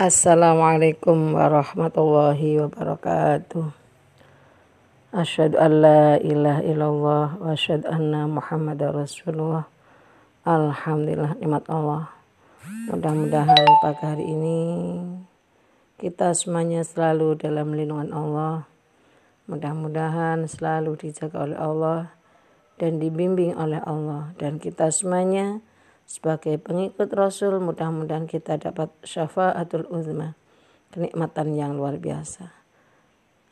Assalamualaikum warahmatullahi wabarakatuh. Asyhadu an la ilaha illallah wa asyhadu anna Muhammadar Rasulullah. Alhamdulillah nikmat Allah. Mudah-mudahan pagi hari ini kita semuanya selalu dalam lindungan Allah. Mudah-mudahan selalu dijaga oleh Allah dan dibimbing oleh Allah dan kita semuanya sebagai pengikut Rasul mudah-mudahan kita dapat syafaatul uzma kenikmatan yang luar biasa.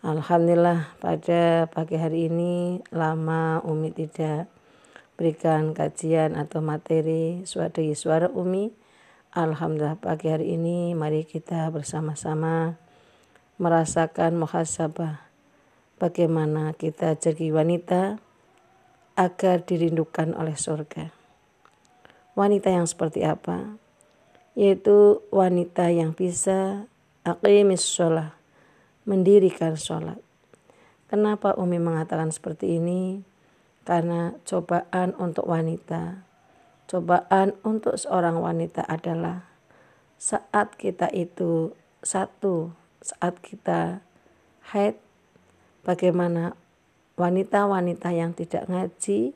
Alhamdulillah pada pagi hari ini lama Umi tidak berikan kajian atau materi suara suara Umi. Alhamdulillah pagi hari ini mari kita bersama-sama merasakan muhasabah bagaimana kita jadi wanita agar dirindukan oleh surga wanita yang seperti apa? Yaitu wanita yang bisa aqimis sholat, mendirikan sholat. Kenapa Umi mengatakan seperti ini? Karena cobaan untuk wanita, cobaan untuk seorang wanita adalah saat kita itu satu, saat kita haid, bagaimana wanita-wanita yang tidak ngaji,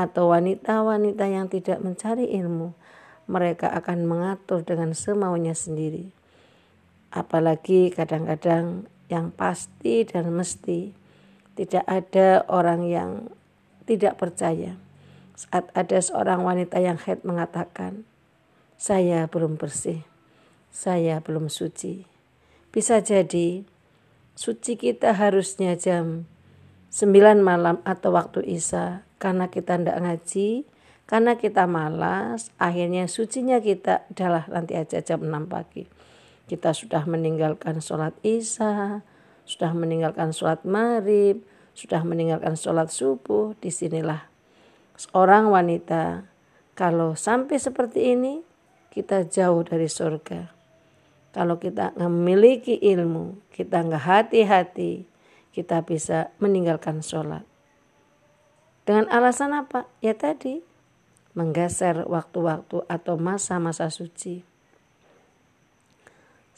atau wanita-wanita yang tidak mencari ilmu, mereka akan mengatur dengan semaunya sendiri. Apalagi kadang-kadang yang pasti dan mesti tidak ada orang yang tidak percaya. Saat ada seorang wanita yang head mengatakan, saya belum bersih, saya belum suci. Bisa jadi suci kita harusnya jam 9 malam atau waktu Isya karena kita tidak ngaji, karena kita malas, akhirnya sucinya kita adalah nanti aja jam 6 pagi. Kita sudah meninggalkan sholat isya, sudah meninggalkan sholat maghrib, sudah meninggalkan sholat subuh. Di sinilah seorang wanita kalau sampai seperti ini kita jauh dari surga. Kalau kita memiliki ilmu, kita nggak hati-hati, kita bisa meninggalkan sholat. Dengan alasan apa? Ya tadi, menggeser waktu-waktu atau masa-masa suci.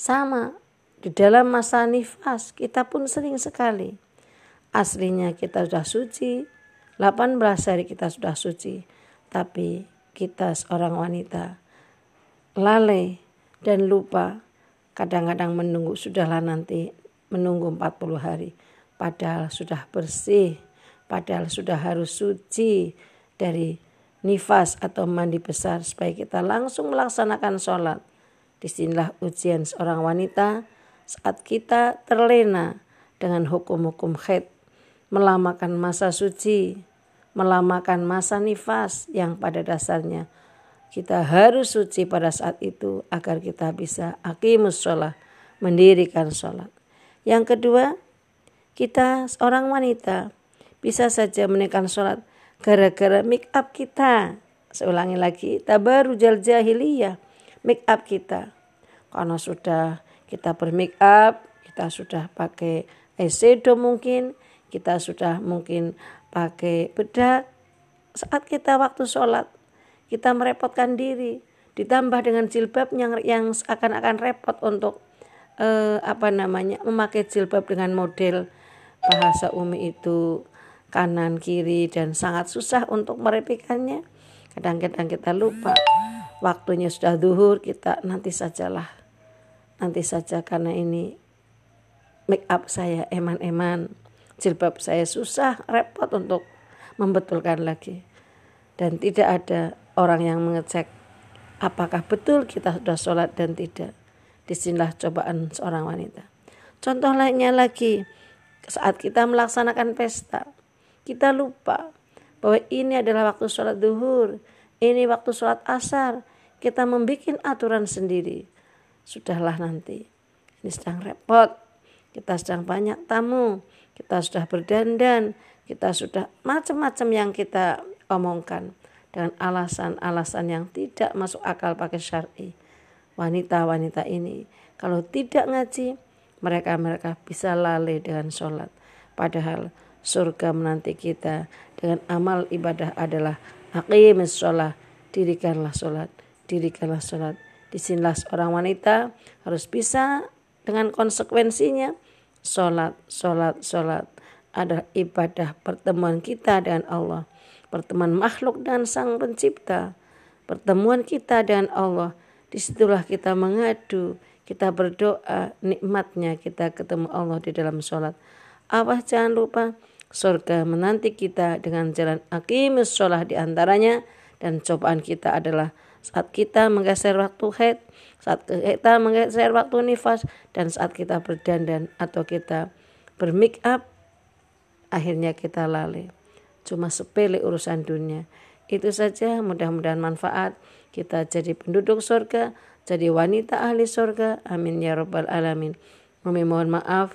Sama, di dalam masa nifas kita pun sering sekali. Aslinya kita sudah suci, 18 hari kita sudah suci. Tapi kita seorang wanita lalai dan lupa kadang-kadang menunggu sudahlah nanti menunggu 40 hari padahal sudah bersih padahal sudah harus suci dari nifas atau mandi besar supaya kita langsung melaksanakan sholat. Di sinilah ujian seorang wanita saat kita terlena dengan hukum-hukum haid, melamakan masa suci, melamakan masa nifas yang pada dasarnya kita harus suci pada saat itu agar kita bisa akimus sholat, mendirikan sholat. Yang kedua, kita seorang wanita bisa saja menaikkan sholat gara-gara make up kita. Saya ulangi lagi, tabaru jal jahiliyah, make up kita. Karena sudah kita bermake up, kita sudah pakai eyeshadow mungkin, kita sudah mungkin pakai bedak. Saat kita waktu sholat, kita merepotkan diri, ditambah dengan jilbab yang yang akan-akan repot untuk eh, apa namanya memakai jilbab dengan model bahasa umi itu kanan kiri dan sangat susah untuk merepikannya. Kadang-kadang kita lupa. Waktunya sudah duhur kita nanti sajalah. Nanti saja karena ini make up saya eman-eman. Jilbab saya susah repot untuk membetulkan lagi. Dan tidak ada orang yang mengecek apakah betul kita sudah sholat dan tidak. Di sinilah cobaan seorang wanita. Contoh lainnya lagi saat kita melaksanakan pesta kita lupa bahwa ini adalah waktu sholat duhur, ini waktu sholat asar. Kita membuat aturan sendiri. Sudahlah nanti. Ini sedang repot. Kita sedang banyak tamu. Kita sudah berdandan. Kita sudah macam-macam yang kita omongkan. Dengan alasan-alasan yang tidak masuk akal pakai syari. Wanita-wanita ini. Kalau tidak ngaji, mereka-mereka bisa lalai dengan sholat. Padahal surga menanti kita dengan amal ibadah adalah aqimis sholat dirikanlah sholat dirikanlah sholat Di sinilah seorang wanita harus bisa dengan konsekuensinya sholat, sholat, sholat adalah ibadah pertemuan kita dengan Allah. Pertemuan makhluk dan sang pencipta. Pertemuan kita dengan Allah. Di situlah kita mengadu, kita berdoa, nikmatnya kita ketemu Allah di dalam sholat. Apa jangan lupa surga menanti kita dengan jalan akimus sholat di antaranya dan cobaan kita adalah saat kita menggeser waktu head, saat kita menggeser waktu nifas, dan saat kita berdandan atau kita bermake up, akhirnya kita lalai. Cuma sepele urusan dunia. Itu saja mudah-mudahan manfaat. Kita jadi penduduk surga, jadi wanita ahli surga. Amin ya rabbal alamin. Kami mohon maaf.